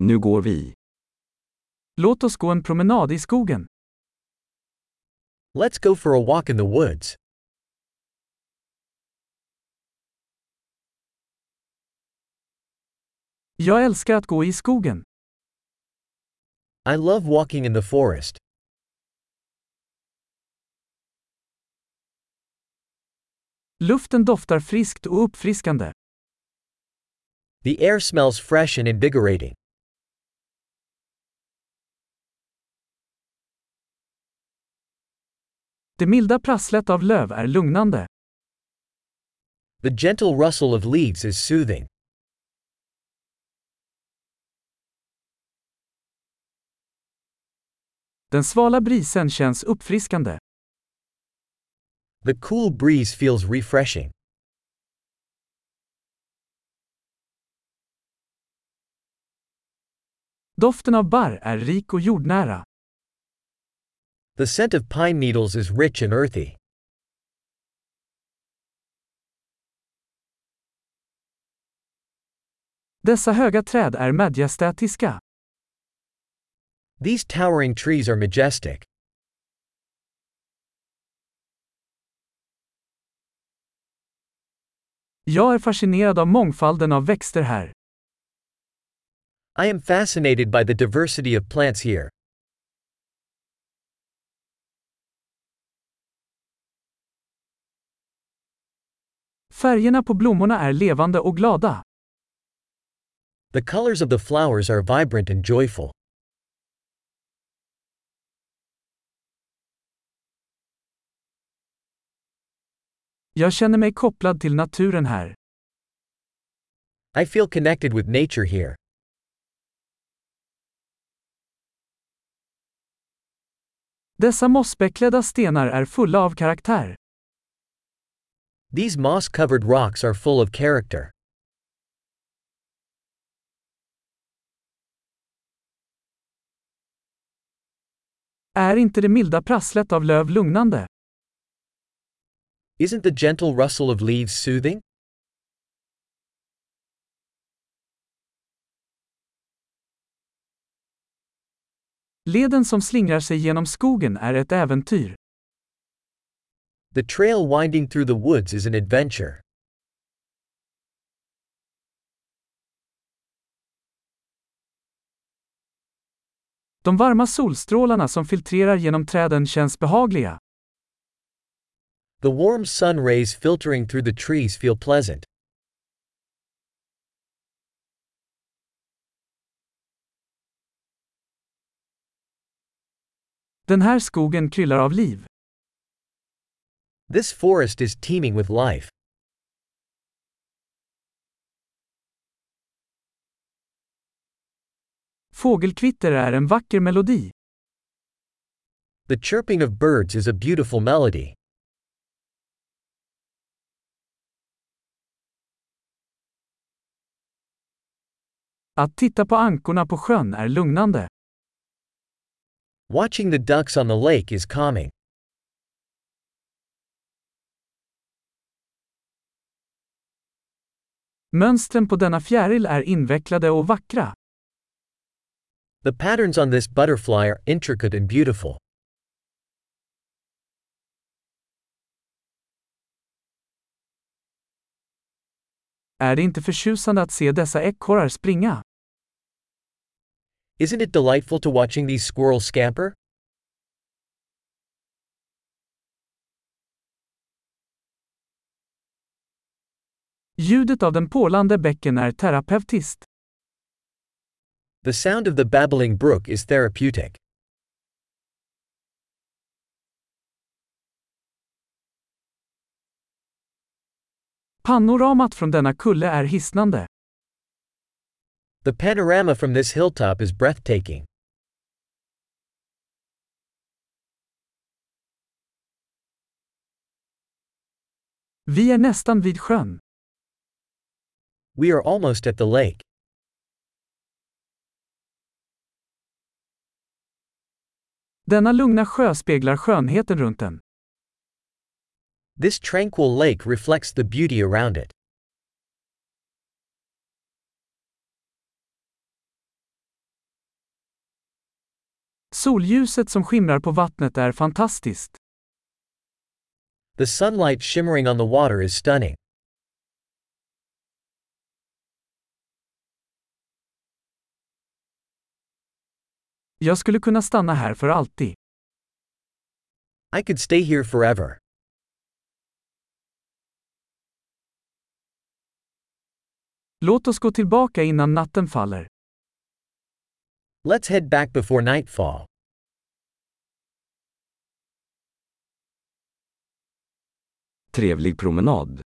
Nu går vi. Låt oss gå en promenad i skogen. Let's go for a walk in the woods. Jag älskar att gå i skogen. I love walking in the forest. Luften doftar friskt och uppfriskande. The air smells fresh and invigorating. Det milda prasslet av löv är lugnande. The gentle rustle of leaves is soothing. Den svala brisen känns uppfriskande. The cool breeze feels refreshing. Doften av barr är rik och jordnära. The scent of pine needles is rich and earthy. Dessa höga träd är majestätiska. These towering trees are majestic. Jag är fascinerad av mångfalden av växter här. I am fascinated by the diversity of plants here. Färgerna på blommorna är levande och glada. The colors of the flowers are vibrant and joyful. Jag känner mig kopplad till naturen här. I feel connected with nature here. Dessa mossbeklädda stenar är fulla av karaktär. These moss covered rocks are full of character. Är inte det milda prasslet av löv lugnande? Isn't the gentle rustle of leaves soothing? Leden som slingrar sig genom skogen är ett äventyr. The trail winding through the woods is an adventure. De varma solstrålarna som filtrerar genom träden känns behagliga. The warm sun rays filtering through the trees feel pleasant. Den här skogen kryllar av liv. This forest is teeming with life. Fågelkvitter är en vacker melodi. The chirping of birds is a beautiful melody. Att titta på ankorna på sjön är lugnande. Watching the ducks on the lake is calming. Mönstren på denna fjäril är invecklade och vackra. The patterns on this butterfly are intricate and beautiful. Är det inte förtjusande att se dessa ekorrar springa? Isn't it delightful to watching these squirrels scamper? Ljudet av den porlande bäcken är terapeutiskt. The sound of the babbling brook is therapeutic. Panoramat från denna kulle är hisnande. The panorama from this hilltop is breathtaking. Vi är nästan vid sjön. We are almost at the lake. Denna lugna sjö speglar skönheten runt den. This tranquil lake reflects the beauty around it. Solljuset som skimrar på vattnet är fantastiskt. The sunlight shimmering on the water is stunning. Jag skulle kunna stanna här för alltid. I could stay here forever. Låt oss gå tillbaka innan natten faller. Let's head back before nightfall. Trevlig promenad.